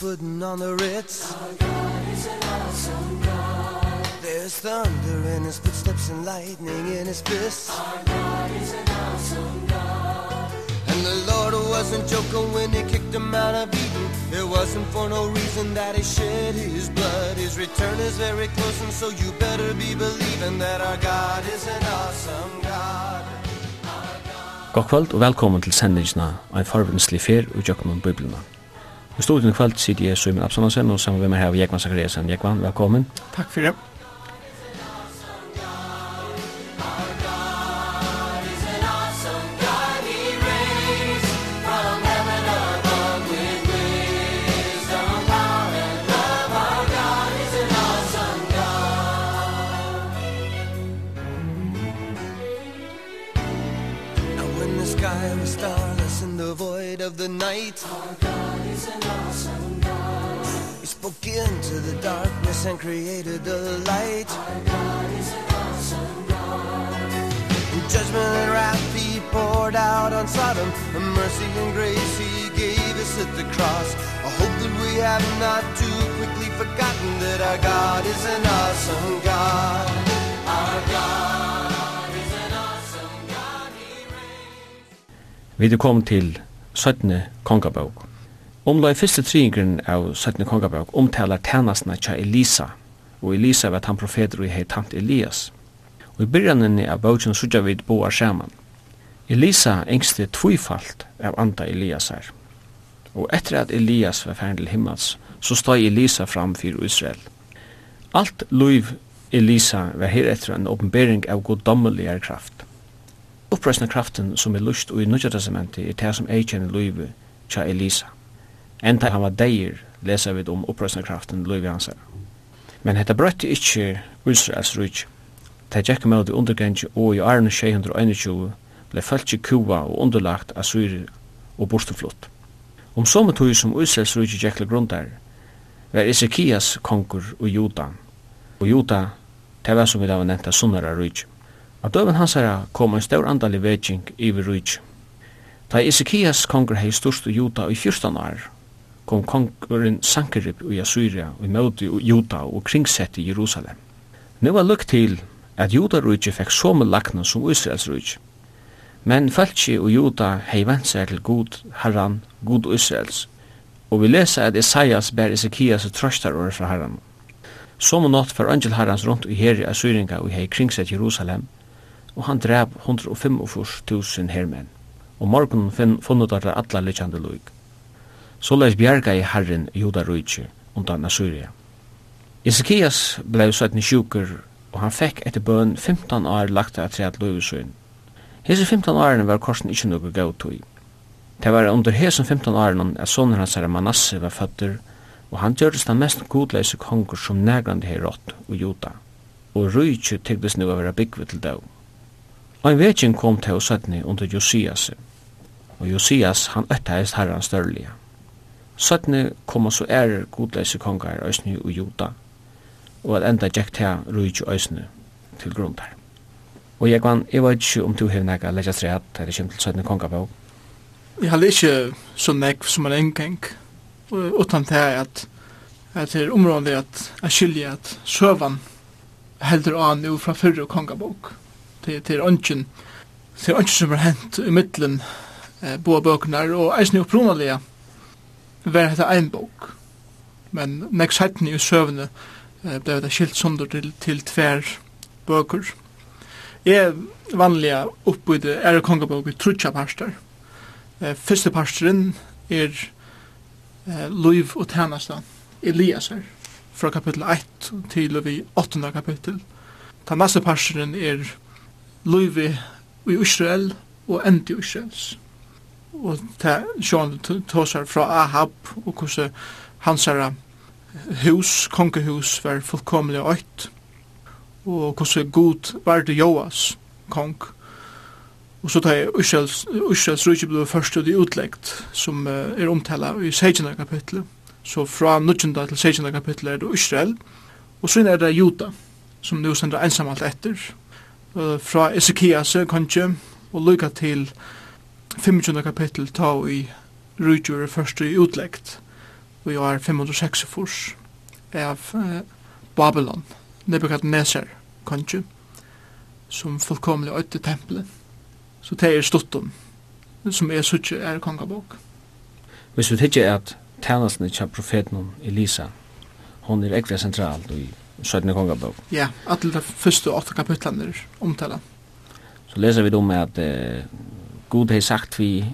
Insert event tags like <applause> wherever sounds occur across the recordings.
putting on the Ritz. Our God is an awesome God. There's thunder in his footsteps and lightning in his fists Our God is an awesome God. And the Lord wasn't joking when he kicked him out of Eden. It wasn't for no reason that he shed his blood. His return is very close and so you better be believing That our God is an awesome God. God kvöld og velkommen til sendingina ein farvenslig fer og jöknum biblina. I studion i kvöld sitter jag Søymen Absalonsen og sammen med meg her, av Jekman Zachariasen. Jekman, välkommen. Tack för det. spoke into the darkness and created the light. Our God is an awesome God and Judgment and wrath he poured out on Sodom. And mercy and grace he gave us at the cross. I hope that we have not too quickly forgotten That our God is an awesome God. Our God is an awesome God. He reigns. Vi er kommet til 17. kongabok. Omlai fyrste triingren av 17. kongabrag omtalar tænastna tja Elisa, og Elisa var han profeter og hei tant Elias. Og i byrjanen av baugen sudja vid boar saman. Elisa engste tvifalt av anda Elias her. Og etter at Elias var ferdig til himmels, så stod Elisa fram for Israel. Alt luiv Elisa var heretter en åpenbering av goddommeligere kraft. Opprøsna kraften som er lust og i Nudja Testamentet er det som eikjenner loivet tja Elisa. Enda han var deir, lesa vi om opprøsningskraften Løyvi Hansen. Men hetta brøtti ikkje Israels rujtje. Ta tjekka med det undergrengi og i arne 621 ble fæltje kua og underlagt av syri og bostuflott. Om samme tog som Israels rujtje tjekkla grundar, var Ezekias konkur og Juda. Og Juda, det var som vi da var nevnt av sunnara rujtje. Av døven hans herra kom en stor andalig i vi rujtje. Ta Ezekias konkur hei størst og Juda i 14 år, kom kongurin Sankerib i Assyria og i møte Juta og kringsett i Jerusalem. Nå var lukk til at Judarujje fekk somme lakna som Israelsrujje. Men Falchi og Juda hei vant seg til god Harran, god Israels, og vi lesa at Isaias ber Ezekias og trøstar året fra Harran. Som og natt for Angel herrans rundt i heri Assyringa og hei kringsett Jerusalem, og han drep 145.000 hermenn, og morgun funnet alle alla lykjande lykjande Såleis bjerga i Herren Juda Rujtje undan Assyria. Ezekias blei søytni sjukur, og han fekk etter bøn 15 år lagt av treat løyvesøyn. Hese 15 årene var korsen ikkje noe gaut i. Det var under hese 15 årene at sonen hans herre Manasse var føtter, og han gjørtes den mest godleise konger som negrande her rått og juda, og rujtje tygdes nu av å byggve til dag. Ein en kom til hos søttni under Josias, og Josias han øtta eist herran størlige. Søttene kom så ærer godleise kongar æsne og juda, og at enda gjekt her rujt jo æsne til grunn der. Og jeg vann, jeg vet ikke om du har nekka leggja treat, eller kjem til søttene kongar på? Jeg har ikke så nekk som en engeng, utan det er at at det er området at jeg skiljer at søvan heldur an jo fra fyrre kongabok. Det er ønsken, det er ønsken som er hent i middelen eh, boa bøkene, og eisen jo opprunalige var hetta ein bók. Men nekk sættni i søvne eh, blei hetta skilt sundur til, til tver bøkur. Jeg vanliga oppbyde er kongabok i trutja parster. Eh, fyrsta parsteren er eh, Luiv og Tænasta, Eliasar, fra kapittel 1 til og vi 8. kapittel. Ta masse parsteren er Luivi i Israel og endi Israels og ta Sean tosar fra Ahab og hvordan hansara hus, kongehus, var fullkomlig øyt og hvordan god var det Joas kong og så tar jeg Israels, Israels rydde ble først og det utleggt som er omtala i 16. kapitlet så fra 19. til 16. kapitlet er det Israel og så er det Juda som nu sender ensamalt etter fra Ezekias konge og lukka til Israel 25. kapittel ta i rujur første i utleggt og i 506 furs av eh, Babylon Nebuchadnezzar kanskje som fullkomlig øyde tempelet så det er stuttum som er suttje er kongabok Hvis vi tykker at tænasen til profeten Elisa hon er ekvia sentral i 17. kongabok Ja, at det første åtte kapitlene er omtala Så leser vi om at eh, Gud har sagt vi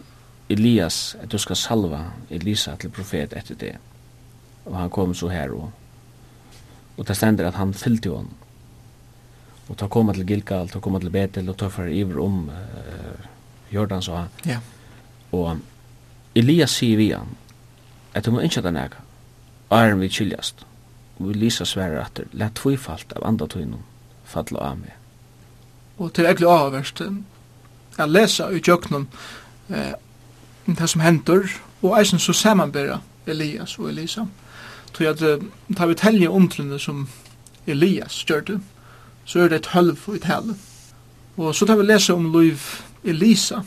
Elias at du skal salva Elisa til profet etter det. Og han kom så her og og det stender at han fyllte hon. Og ta koma til Gilgal, ta koma til Betel og ta for iver om uh, Jordan så han. Ja. Og Elias sier vi han at du må ikke den ega æren vi kyljast. Og Elisa sverre at det lett tvifalt av andre tøynen falle av meg. Og til egentlig avverst, at lesa i tjøknum eh, det som hendur, og eisen så samanbera Elias og Elisa. Tog at eh, tar vi telje omtrende som Elias gjørte, så er det et hølv i halv Og så tar vi lesa om Liv Elisa,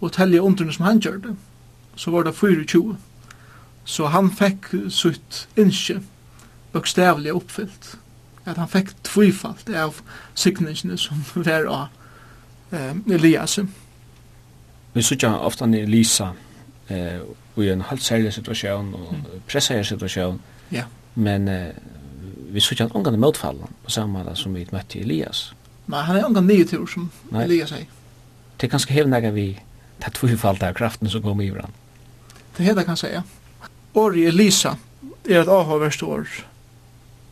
og telje omtrende som han gjørte, så var det 24. Så han fekk sitt innskje, bokstavlig oppfyllt. At han fekk tvifalt av signingsene som <laughs> var av eh, Elias. Vi sykja ofta ni Elisa eh, i en halvt særlig situasjon og mm. pressær situasjon. Ja. Men eh, vi sykja han omgående motfallen på samme måte som vi møtte Elias. Nei, han er omgående nye tur som Nei. Elias er. Det er ganske hevnega vi tatt tvifalt av kraften som kom i hverandre. Det heter kan säga. Ori Elisa er et avhavverst år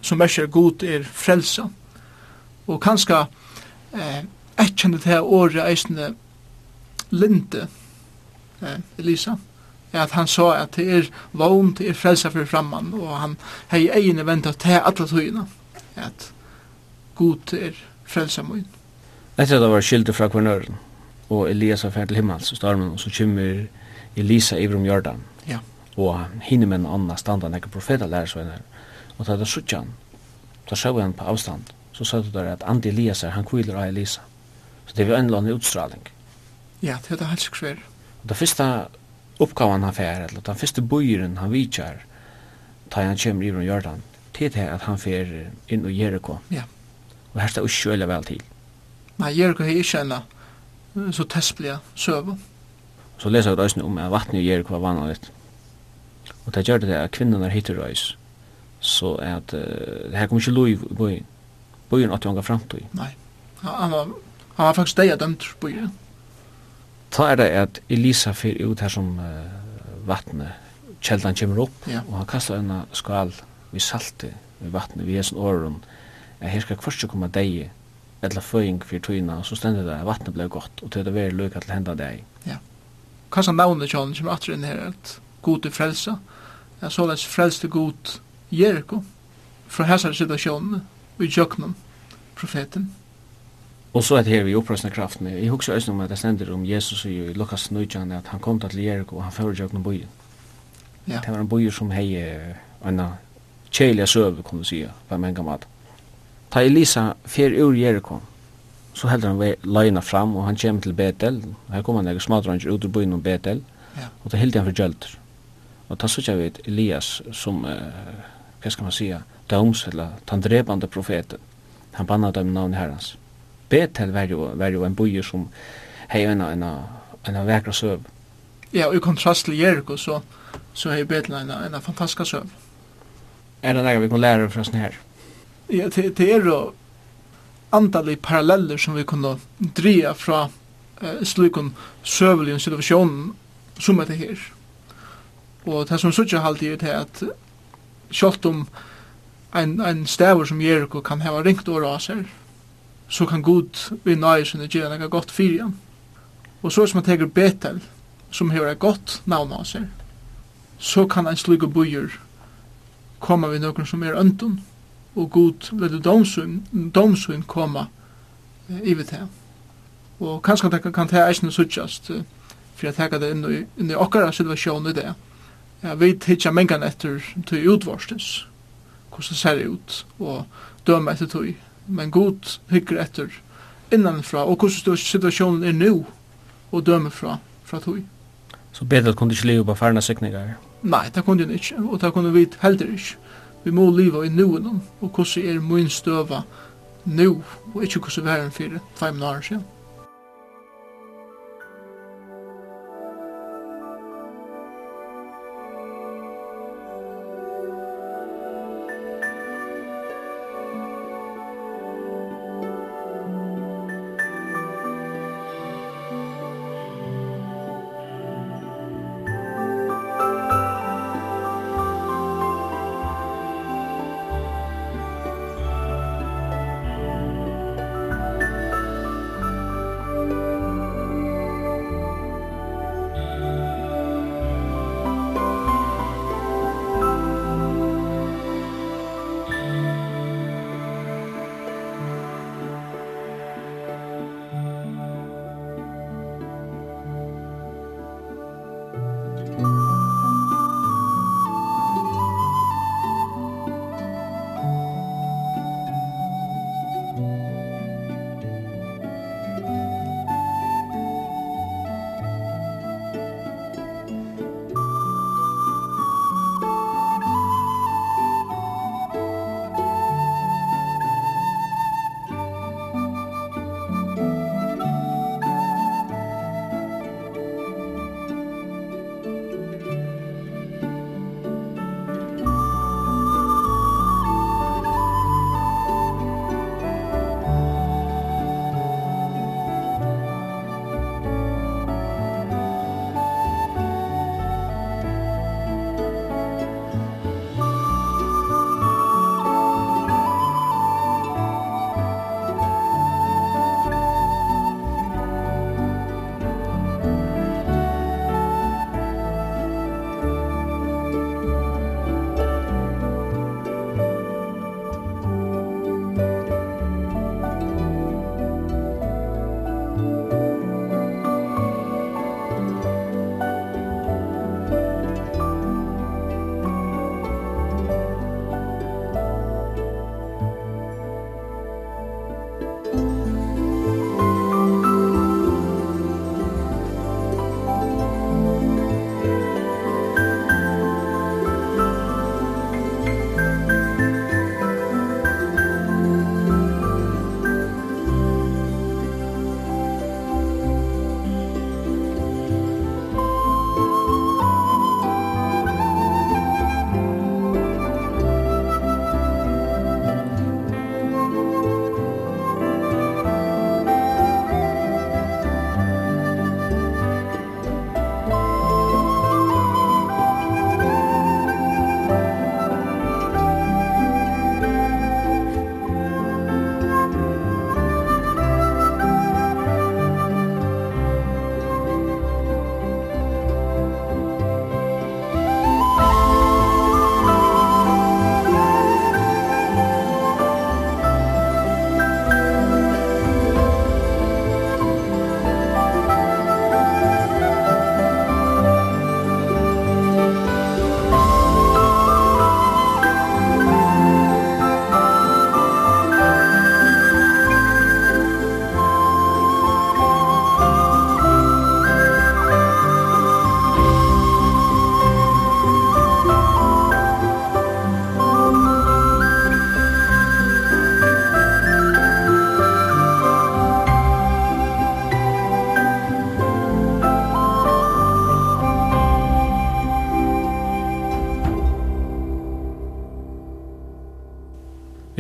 som verser god er frelsa. Og kanske eh, ekkjende til året eisende linde, eh, Elisa, at han sa at det er vogn, det er frelsa for framman, og han hei egene venta til alle tøyina, at god er frelsa mun. Etter at det var skildet fra kvarnøren, og Elias var ferdig himmels i stormen, og så kommer Elisa i om Jordan, ja. og hinne med en annen standa, nekker profeta lærer seg henne, og da det suttja han, da sjå han på avstand, så sa du der at Andi Elias er, han kviler av Elisa. Så det var en eller annen utstraling. Ja, det er det helst sikkert. Og det første oppgaven han fer, eller den første bøyren han vidtjer, da han kommer i Jordan, til det at han fer inn i Jericho. Ja. Og her står ikke veldig vel til. Nei, Jericho er ikke en så testlige søve. Så leser jeg røysene om at vattnet i Jericho var vanlig. Og det gjør det at kvinnerne hittir røys. Så at uh, det her kommer ikke lov i bøyen. Bøyen åtte ganger fremtid. Nei. Han var Han var faktisk deg dømt på ja. Ta er det at Elisa fyr ut her som uh, vattnet, kjeldan kommer opp, ja. og han kastar en skal vi salte i vattnet, vi er sånn åren, at her skal kvart komme deg, eller føying for tøyna, og så stender det at vattnet ble godt, og til det var lykka til henda deg. Ja. Hva som navnet kjallan kommer atter inn her, at god til frelsa, ja, såleis frelste god Jericho, fra hessar situasjonen, og i jøknum, profeten. Og så er det her vi opprøsne kraftene. Jeg husker også om at det stender om Jesus i Lukas 19, at han kom til Jericho, og han fører seg noen. Ja. Det var en bøyer som hei en kjeilig søve, kan du sige, på en gang mat. Ta Elisa fer ur Jericho, så heldur han leina fram, og han kommer til Betel. Her kommer han eget smadranger ut ur bøyen om Betel, ja. og ta heldur han for gjølter. Og ta sutja vi Elias som, uh, hva skal man sige, doms, eller den drepande profeten. Han banna dem navn herrens. Betel var jo, var jo en boi som hei en en en vekra søv. Ja, og i kontrast til Jericho så, så hei Betel en, en fantastisk søv. Er det noe vi kan lære fra sånn her? Ja, det, det er jo antallig paralleller som vi kunne dreja fra eh, slikon søvelig situasjonen som er det her. Og det som suttje halvtid er til at kjolt om en, en stavur som Jericho kan hava ringt åra av seg, så kan Gud vi nøye sinne gjøre noe godt for igjen. Og så som man teker Betel, som hever et godt navn av seg, så kan en slik og bøyer komme vi noen som er øndun, og Gud leder domsyn, domsyn komme ivet til. Og kanskje det kan ta eisen suttjast, for jeg teker det inn i, inn i okkara situasjon i det. Jeg vet ikke mengen etter til utvarstes, hvordan det ser ut, og døme etter tog men god hygger etter innanfra, og hvordan situasjonen er nå, og dømer fra, fra tog. Så bedre at kunne ikke leve på færna sikninger? Nei, det kunne jeg ikke, og det kunne vi heller ikke. Vi må leve i noen, og hvordan er min støva nå, og ikke hvordan vi er en fire, fem år siden.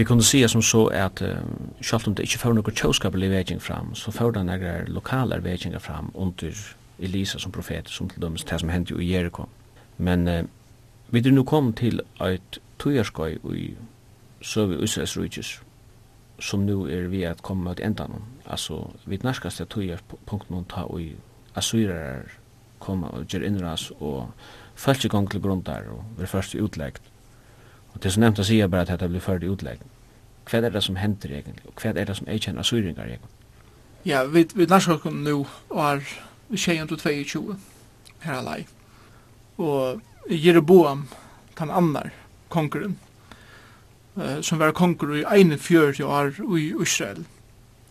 Vi kunde se som så att självt om det inte får något tjoskapelig väging fram, så får det några lokala vägingar fram under Elisa som profet, som till dömes det som hände i Jericho. Men uh, vi är nu kom till ett tojarskoj i Sövi Israels rujtjus, som nu är vi att komma ut ändan. Alltså, vi närskast det tojarspunkten ta och i asyrar komma och ger inras och följer gång till grundar och blir först utläggt. Och det som nämnt att säga bara att det blir först utläggt hva er det som hender egentlig, og hva er det som er kjenner syringer egentlig? Ja, vi, vi landsjåkken nå var 22 her alai, og Jeroboam, den annar konkurren, uh, som var konkur i 41 år i Israel,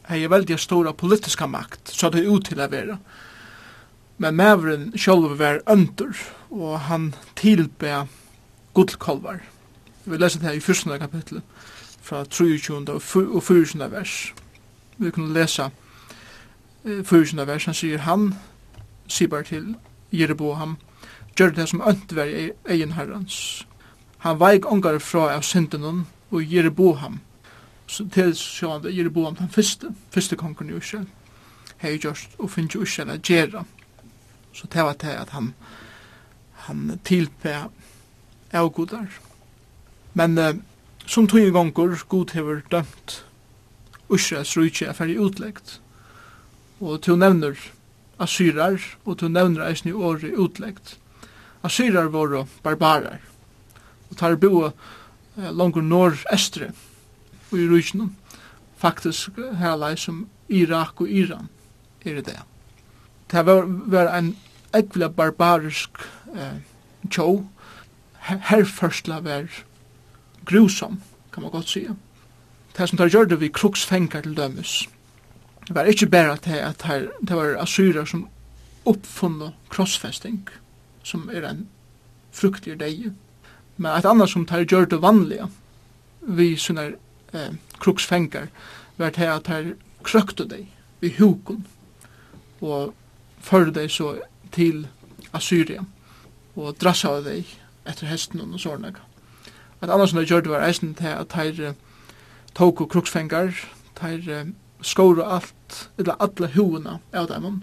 hei veldig stora politiska makt, så det er ut til å være. Men mævren sjálf var ønder, og han tilbe gullkolvar. Vi leser det her i fyrstene kapitlet fra 23. og 24. vers. Vi kunne lesa 24. vers, han sier han, sier bare til Jereboam, gjør det som ønt var i egen herrens. Han veik ångar fra av synden og Jereboam, så til sjående Jereboam den første, første kongen i Israel, hei gjørst og finnes Israel a gjerra. Så det var det at han, han tilpe avgodar. Men uh, Som tog gonger god hever dømt Israels rujtje er ferdig utleggt. Og til nevner Assyrar, og til nevner eisen i året utleggt. Assyrar var barbarar. Og tar bo eh, langer nord-estre i rujtjen faktisk herlei som Irak og Iran er det det. Var, var en ekvile barbarisk eh, tjå. Her, herførsla var grusom, kan man godt sige. Det som tar gjør det vi kruksfengar til dømes, det var ikke bare at det, at det var asyrer som oppfunnet krossfesting, som er en fruktig deg, men et annet som tar gjør det vanlige, vi sånne eh, kruksfengar, var det at det krøkte deg i hukon, og førde deg så til Assyria, og drassa av deg etter hesten og sånne at annars når gjør det var eisen til at de tok og kruksfengar, teir skåra alt, eller alle hovene av dem,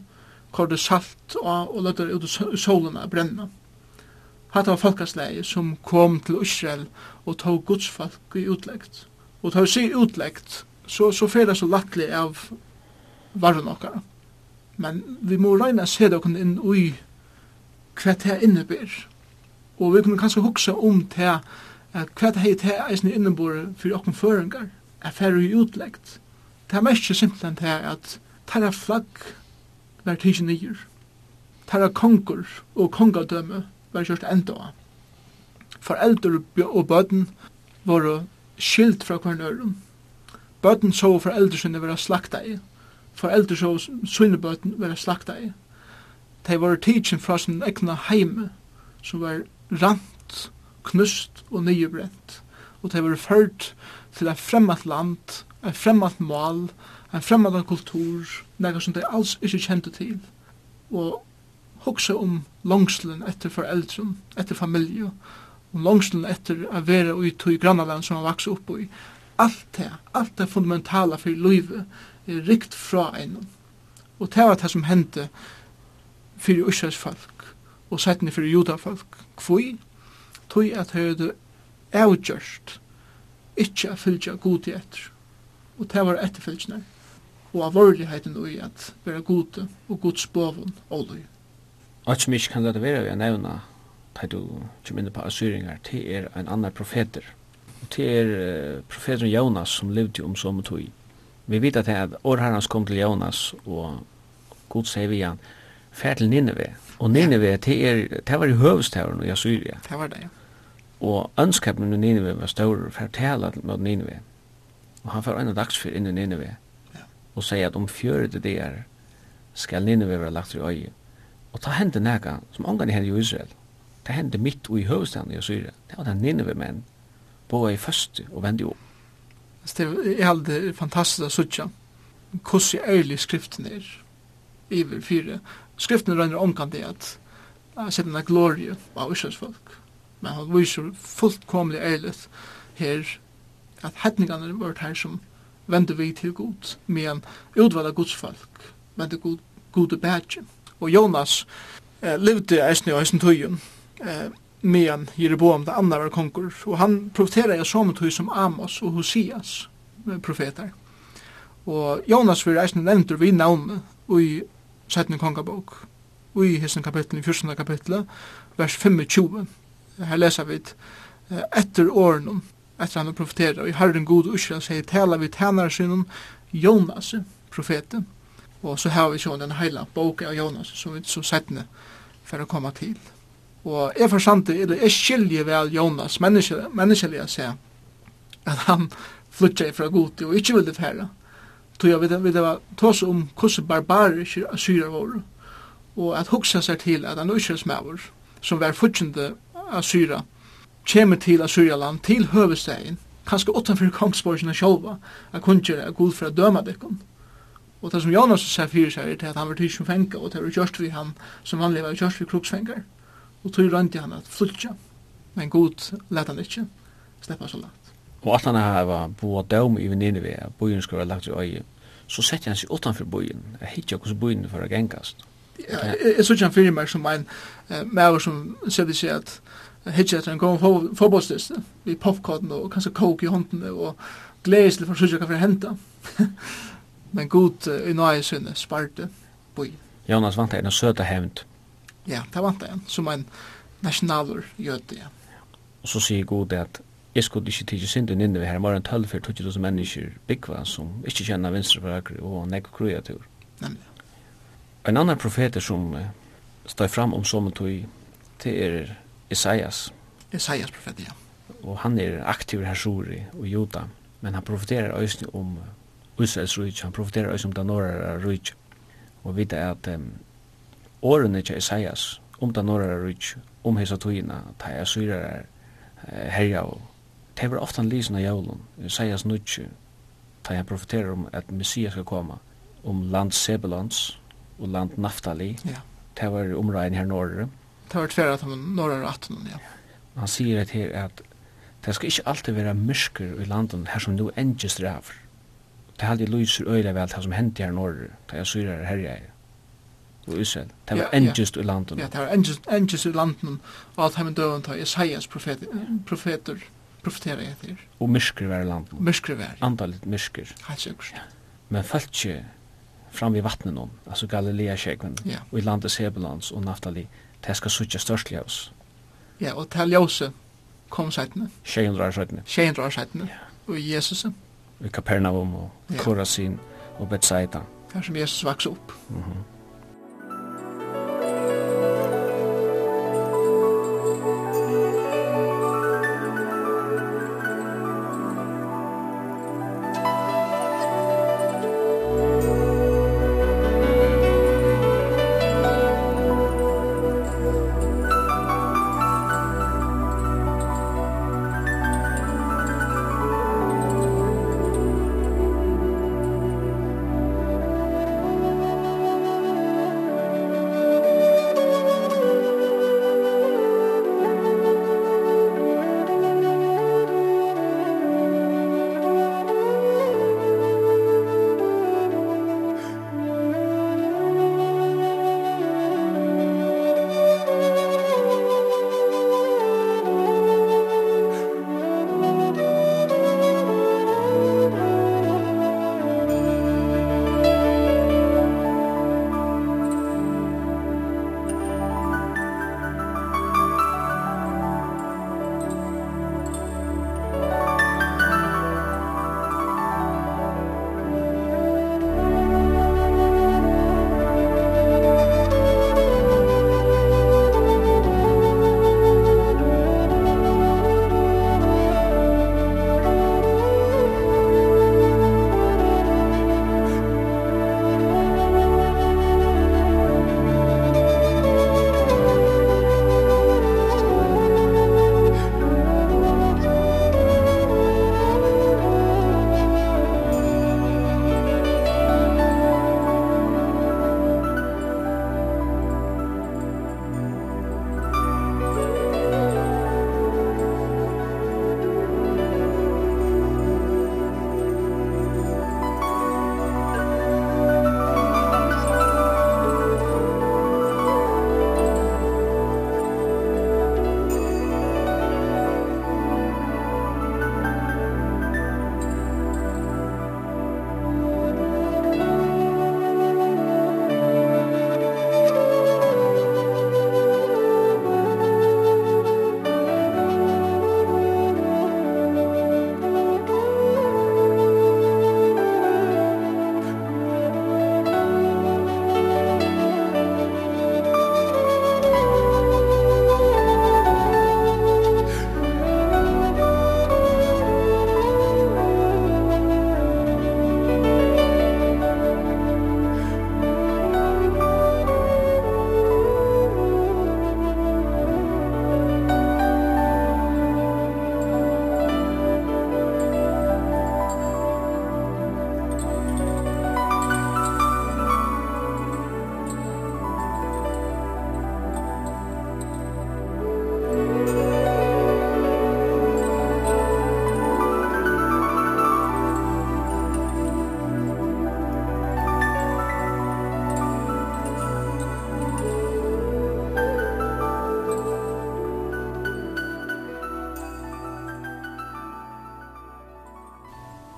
kvar salt og, og løtte ut i brenna. Hatta var folkasleie som kom til Israel og tog gudsfolk i utleggt. Og tog sig utleggt, så, så fyrir så lattelig av varren okkar. Men vi må reina se det inn ui hva det innebyr. Og vi kunne kanskje hugsa om til at hva hei det eisne innenbore for okken føringar er færre utleggt. Det er mest simpelthen til at tarra flagg var tidsi nyer, tarra kongur og kongadømme var kjørst enda av. Foreldre og bøden var skilt fra hver øren. Bøden så foreldre sinne var slakta i, foreldre så sinne bøden var slakta i. De var tidsin fra sin egna heime, som var rant knust og nybrent. Og det var ført til et fremmat land, et fremmat mål, en fremmat kultur, noe som de alls ikke kjente til. Og hokse om langslen etter foreldren, etter familie, om langslen etter å være ute i grannaland som han vokste opp i. Alt det, alt det fundamentala for livet er rikt fra en. Og det var det som hendte for Israels folk, og settene for judafolk. Kvoi, tog at høyde avgjørst ikkje a fylgja gode etter. Og det var etterfylgjene. Og av alvorligheten i at være gode og god spåvun og løy. Og som ikke kan det være vi har nevna da du kommer inn på assyringar, det er en annan profeter. Og det er profeteren Jonas som levde om som tog. Vi vet at at årherrens kom til Jonas og god sier vi han, fær til Nineve. Og Nineve, det, er, det var i høvestavren i Assyria. Det var det, ja. Og ønskapen med Nineve var større for å tale med Nineve. Og han får en dagsfyr inn i Nineve. Ja. Og sier at om fjøret det er, skal Nineve være lagt i øye. Og ta hendte nægge, som omgang i henne i Israel. Ta hendte mitt og i høvstaden i Syria. Det var den Nineve-menn, både i første og vende opp. Det er helt fantastisk å sutja. Hvordan er ærlig skriften er? i fire. Skriften rønner omkant det at jeg sett denne glorie av Israels folk men han viser fullkomlig eilet her at hedningene var her som vende vi til Gud, men utvalda Guds folk, vende Gud, gode bætje. Og Jonas eh, levde eisne og eisne tøyen, eh, men Jeroboam det andre var konkur, og han profeterer jeg som tøy som Amos og Hosias profeter. Og Jonas vil eisne nevntur vi navnet i 17. kongabok, i hessen kapitlet, i 14. kapitlet, vers 25, her leser vi etter åren, etter han profeterer, og i herren god og Israel sier, tala vi tænare synen Jonas, profeten, og så har vi sånn den heila boka av Jonas, som vi så settene for å komme til. Og jeg for sant, eller jeg skiljer vel Jonas, menneskelig å se, at han flytja fra god og ikke ville færre. Tog jeg vil det var tås om hvordan barbariske syrer våre, og at hugsa seg til at han usra smaver, som var fortjende Assyra, kommer til Assyraland, til høvestegin, kanskje utenfor kongsborgene sjølva, at kunngjøre er god for å døme dekken. Og det som Jonas sier fyrir seg er til at han var tidsen fengar, og det var kjørst vi han, som vanlig var kjørst vi kruksfengar, og tog rønti han at flutja, men god let han ikke sleppa så langt. Og at han har boa døm i venninne ved, bojen skulle være lagt i øye, så setter han seg utenfor bojen, jeg hittar hos bojen for å gengast. Jeg synes han fyrir meg som en uh, maver som sier seg at hitje etter en god fotbollstiste vi popcorn og kanskje coke i hånden og gledes til for å hva for henta men god uh, i nøye sinne sparte boi Jonas vant en søta hevnt ja, det vant en som en nationaler gjøte ja. og så sier god at jeg skulle ikke tidsi synden inne vi her var morgen tøll for 2000 mennesker byggva som ikke kjenner venstre for akkur og nek kruja tur nemlig. En annan profeter som står fram om som tog det er Isaias. Isaias profet, ja. Og han er aktiv hersuri og juda, men han profeterer øyne om Israels rujt, han profeterer øyne om Danorara rujt. Og vita at um, årene til Isaias om Danorara rujt, om hesa togina, ta er syrer herja og Det var ofta lysen av jævlen, Isaias nudje, da han profeterer om at Messias skal komme, om land Sebelans, og land Naftali. Ja. Det var områden her norre. Det var tverre at han norre og atten, ja. Han sier at her at det skal ikke alltid være mysker i landen her som nå endes drever. Det halde lyser øyla vel det som hendte her norr, det er syrer her jeg og Israel. Det var endes i landen. Ja, det var endes i landen, og alt han døven tar Isaias profeter, profeterer etter. Og mysker var i landen. Mysker var. Andalit mysker. Helt sikkert. Men falt ikke fram vid vattnet någon, alltså Galilea skägven ja. och i landet Sebelans och Naftali det ska suttja störst ljus ja och till ljuset kom sætene 600 år sætene 600 år sætene ja. og Jesus i Kapernaum og ja. Korasin og Bethsaida her som Jesus vaks opp mhm mm.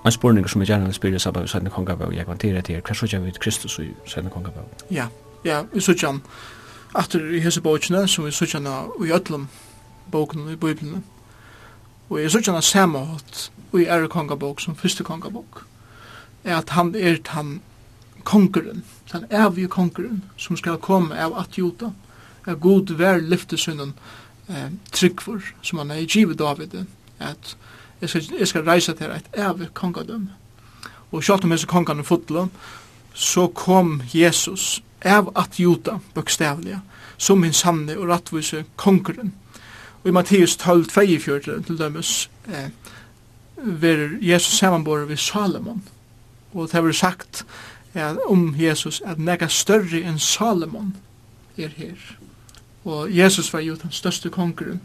en spurning som jeg gjerne vil spyrre sammen med Sødne Kongabau, jeg kvanterer til, hva sier vi Kristus i Sødne Kongabau? Ja, ja, vi sier han, atter i hese bøkene, som vi sier han i ødlom bøkene i Bibelen, og jeg sier han hatt i ære kongabok som første kongabok, er at han er han kongeren, den evige kongeren, som skal komme av at juta, er god vær lyftesunnen eh, tryggfor, som han er i givet David, at jeg skal, jeg skal reise til et evig kongadøm. Og selv om jeg så kongan fotla, så kom Jesus av at juta, bokstavlige, som min sanne og rattvise kongeren. Og i Matteus 12, 24 til dømes, eh, ver Jesus samanbore ved Salomon. Og det har sagt eh, om Jesus at nega større enn Salomon er her. Og Jesus var jo den største kongeren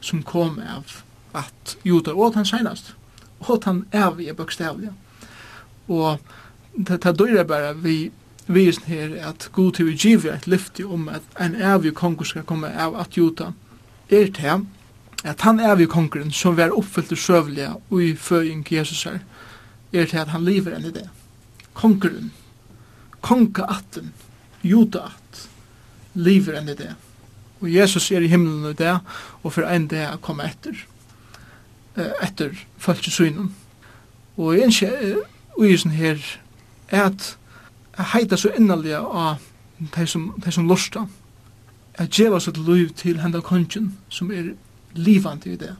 som kom av at judar åt han senast. Åt han evige bokstavliga. Og det tar døyre bare vi visen her at god til vi giver et lyfti om at en evig konger skal komme av at juta er til at han evig kongeren som var oppfyllt og søvlige og i føying Jesus er er til at han lever enn i det. Kongeren, kongaatten, judaat, lever enn i det. Og Jesus er i himmelen i det og for en det å komme etter etter falske synum. Og jeg ønsker uisen her er at heita så innaliga av de som, de som lusta at djeva sitt liv til henda kongen som er livandi i det.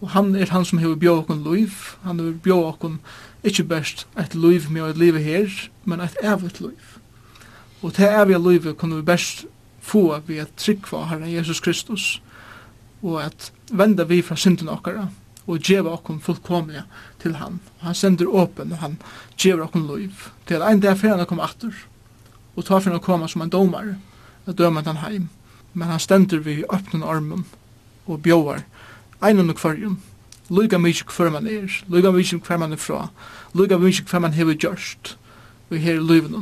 Og han er han som hever bjå okkur liv, han hever bjå okkur ikkje best et liv med et liv her, men et evigt liv. Og til evig liv kunne vi best få vi at tryggva Herren Jesus Kristus, og at venda vi fra synden okkara og djeva okkon fullkomliga til han. Han sender åpen og han djeva okkon liv. Til ein dag fyrir han kom atur og ta fyrir han koma som en domar og døma han heim. Men han stender vi öppnen armen og bjóar einan og kvarjum Luga mykje hver man er, luga mykje hver man er fra, luga mykje hver man hever gjørst vi her i livet.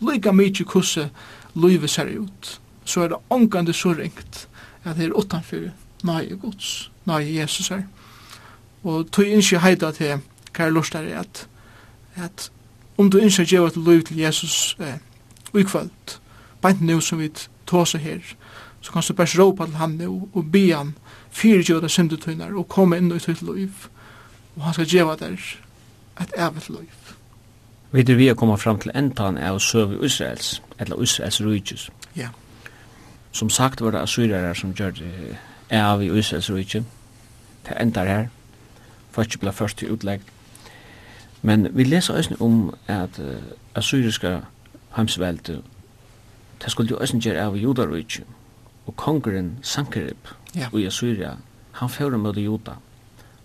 Luga mykje kusse livet ser ut. Så er det ångande så ringt at det er utanfor nøye gods, nøye Jesus her. Og tog innskje heida til hva jeg lort er at, at om du innskje gjør til liv til Jesus eh, ukvöld, bænt nu som vi tåse her, så kan du bare råpa til han nu og be han fyrtjøda syndetøyner og komme inn i tøyt liv. Og han skal gjeva der et evet liv. Vi er vi å kommet fram til endan av søv i Israels, eller Israels rujtjus. Ja. Yeah. Som sagt var det assyrere som gjør det av i Israels rike. Det endar her. Faktisk ble først til utlegg. Men vi leser også om at uh, assyriska heimsvelte det skulle jo også gjøre av i judarrike. Og kongeren Sankerib ja. i Assyria, han fører mot juda.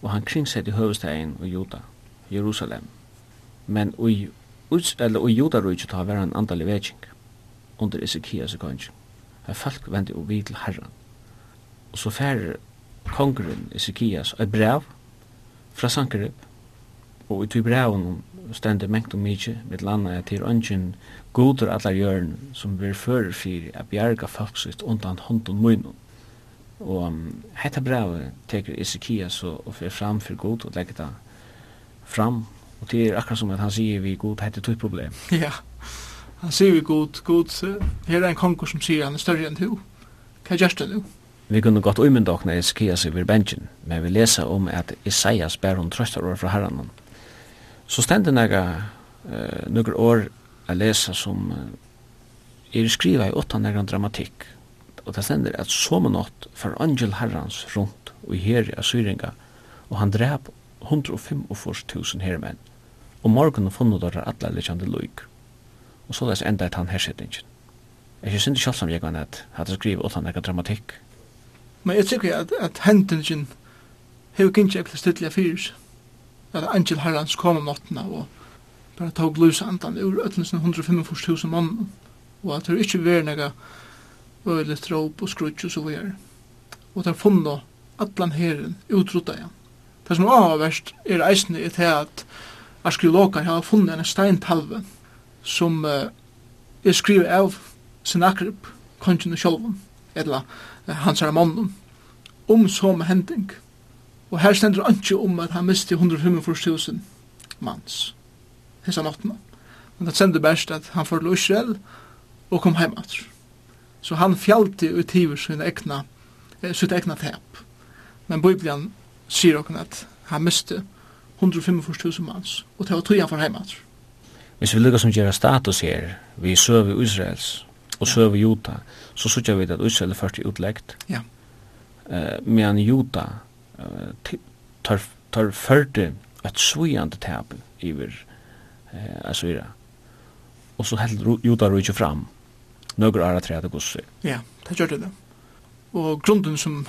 Og han kringsett i høvestagen i juda, Jerusalem. Men i, eller, i judarrike tar hver en andalig vetsing under Ezekias kongen men folk vendi og vi til herren. Og så færer kongren Ezekias et brev fra Sankerib, og i tog breven stendte mengt og mykje, mitt landa er til ønsken goder allar hjørn som blir fører fyrir a bjarga folk sitt undan hånden munnen. Og um, hetta brevet teker Ezekias og, og fyrir fram fyrir god og legger det fram, og det er akkurat som at han sier vi god, hette tog problem. <laughs> Ja. Han sier vi god, god, her er en konkur som sier han er større enn du. Hva gjørs det nu? Vi kunne gått uimynda okna i i virbengen, men vi lesa om at Isaias ber hun trøstar år fra herranen. Så stendur nega uh, nukur år a lesa som uh, er skriva i åtta nega dramatikk, og det stendur at som nått for angel herrans rundt og i heri av syringa, og han drep 145.000 hermenn, og morgunen funnet der atlelikjande luik og så lest enda et han hersetningen. Jeg synes ikke selv som jeg kan at hadde skrivet utan ekka dramatikk. Men jeg tykker at, at hendingen hever ikke ekkert stedelig fyrs. At Angel Herrans kom om nottena og bare tog løs andan ur 145.000 mann og at det ikke var nega øyelig tråp og skrutsk og så videre. Og det er funnet allan herren utrutta igjen. Det som er avverst er eisne i det at arkeologer har funnet en steintalve som uh, er skrivet av Sennakrib, kongen sjálfum, eller uh, hans herre om som hending. Og her stendur ikke om at han misti 145.000 manns hessa nottena. Men det sender best at han fyrir Israel og kom heim. Så han fjallte ut hivur sin egna, eh, sitt egna tep. Men Bibelen sier okken at han misti 145.000 manns, og det var tog han for heim. Hvis vi lykkes som gjør status her, vi søver Israels og søver Juta, så sørger vi at Israel er først utleggt. Ja. Uh, men Juta uh, tar, tar førte et svujande tab iver uh, Assyra. Og så held Juta rujtje fram nøkker ara tre at gussi. Ja, det gjør det. Og grunden som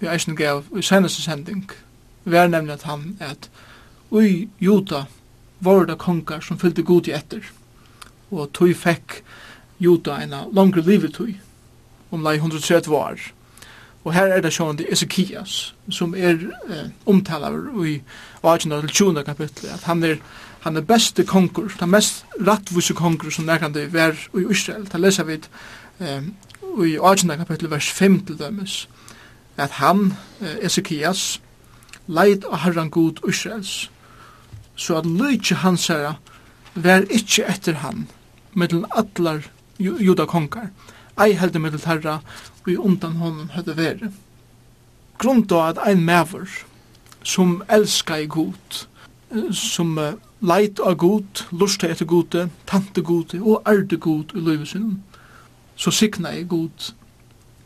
vi eisen gav i seneste sending vi er nemlig at han er at ui Juta var det kongar som fyllde god i etter. Og tog fekk juda en langre livet tog, om lai 130 år. Og her er det sjående Ezekias, som er eh, omtalaver i 18-20 kapitlet, at han er han er beste konkur, den mest rattvise konkur som nærkande var i Israel. Da leser vi eh, i 18. kapitel vers 5 til dømes, at han, eh, Ezekias, leid av herran god Israels, så at lykje hans herra var ikkje etter han, mellom juda judakonkar, ei helde mellom herra, og i undan honom høyde vere. Grunnen at ein mever som elska i god, som uh, leit av god, lusta etter gode, tante gode og erde god i løyvesinnen, så sikna i god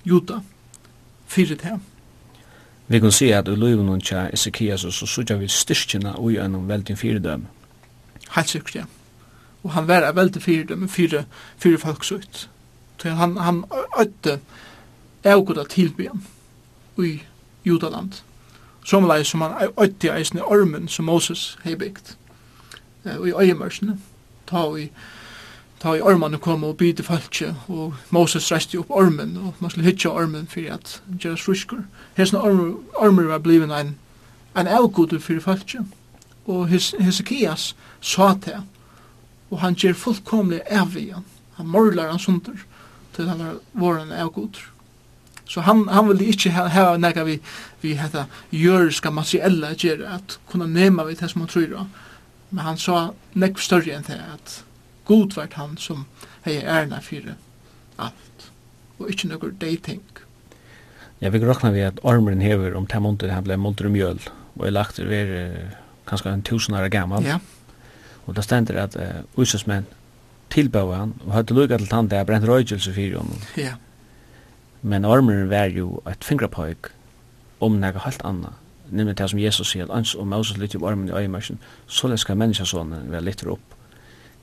juda, fyrir til. Vi kan se at i løyvnum tja Ezekias så sutja vi styrkina ui en veldig fyrdøm. Helt sikkert, ja. Og han var veldig fyrdøm, fyre, fyre folk så ut. Han, han øtte avgoda tilbyen ui Judaland. Somleis som han øtte eisne ormen som Moses hei bygd. Og i øyemørsene, ta og i ta i ormene kom og byte falskje, og Moses reiste opp ormen, og man skulle hitja ormen for at gjøre fruskur. Hesna ormer, ormer var bliven en, en avgode for falskje, og Hesekias sa til, og han gjør fullkomlig avvijan, han morlar han sunder, til han var våren avgoder. Så han, han ville ikke ha, ha nega vi, vi heta jørska materiella gjøre, at kunna nema vi det som han tror, men han sa nekv større enn det, at god var han som hei ærna fyrir alt, og ikkje nokkur dating. Ja, vi råkna vi at ormeren hever om ta munter, han blei munter mjöl, og er lagt til veri kanskje en tusen år gammal. Ja. Og da stender at uh, ususmenn tilbøy han, og høyde lukka til tante, det er brent røygelse fyrir honom. Ja. Men ormeren var jo et fingrapøyk om nega halt anna, nemlig det som Jesus sier, ans og Moses lytter på armen i øyemarsen, så leska menneskasånen være litt opp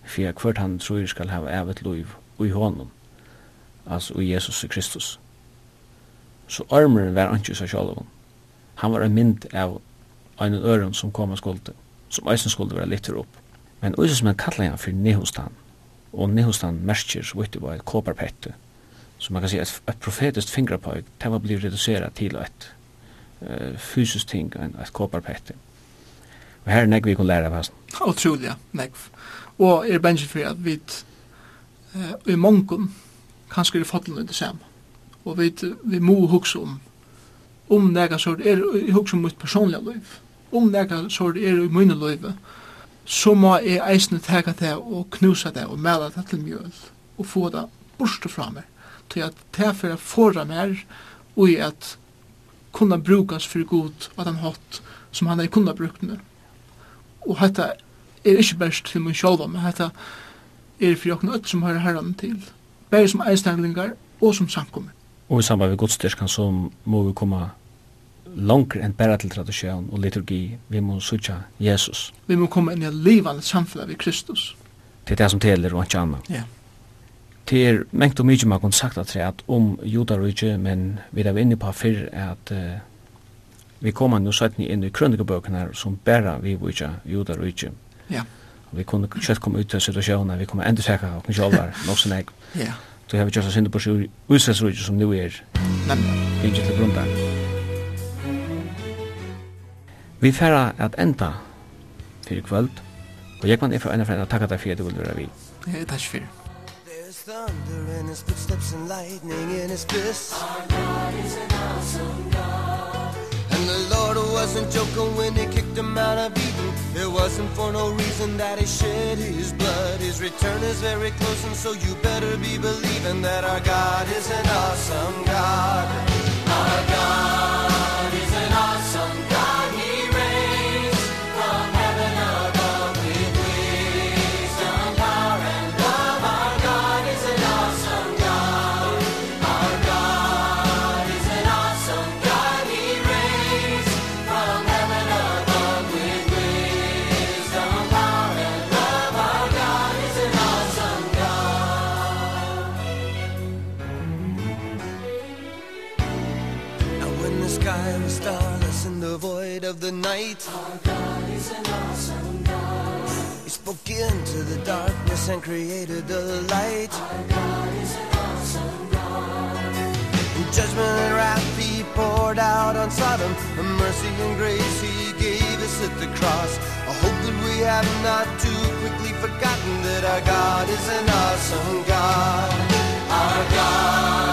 for hvert han tror skal ha evet liv i honom, altså i Jesus Kristus. Så armeren var ikke seg selv. Han var en mynd av en øren som kom og skulde, som eisen skulde være litt opp. Men også som han kallar han for Nehostan, og Nehostan merker så vidt det var et kåperpette, så man kan si at et profetisk fingerpøy, det var blitt reducerat til et uh, fysisk ting, et kåperpette. Og her er nekvi vi kan lære av hans. Utrolig, nekv og er bensje for at vi eh, i mongon kanskje er fotlen under samme. Og vi, vi må hugsa om om nega sort er i om mitt personliga liv, om nega sort er i mine liv, så må jeg eisne teka det og knusa det og mela det til mjøl og få det borste fra meg til at det for å få mer og i at kunna brukas for god og at han hatt som han er kunna brukt nu. Og hette er ikke best til meg sjálva, men dette er for jokken öll som hører herran til, bare som eistanglingar og som samkommer. Og i samband med godstyrkan så må vi komme langer enn bare til tradisjon og liturgi. Vi må sutja Jesus. Vi må komme inn i livande samfunnet ved Kristus. Det er det som teler og ikke anna. Ja. Det er mengt og mykje man kunne sagt at det om judarujje, men vi er inne på før at uh, vi kommer nå satt inn i krønnebøkene som bare vi vujja judarujje. judar. Ja. Vi kunne kjøtt komme ut til situasjonen, vi kunne enda sækka og <laughs> kunne kjølver, nok sånn jeg. Ja. Så har vi kjøtt oss inn på utstressrujt som nu er. Nemlig. Ikke til grunn der. Vi færa at enda fyrir kvöld, og jeg kan ifra enn fyrir takka deg fyrir du vil være vi. Ja, takk fyrir. There's thunder in his footsteps and lightning in his fists Our God is an awesome God. And the Lord wasn't joking when he kicked him out of Eden It wasn't for no reason that he shed his blood. His return is very close and so you better be believing That our God is an awesome God. Our God into the darkness and created the light. Our God is an awesome God and Judgment and wrath he poured out on Sodom A mercy and grace he gave us at the cross. I hope that we have not too quickly forgotten That our God is an awesome God. Our God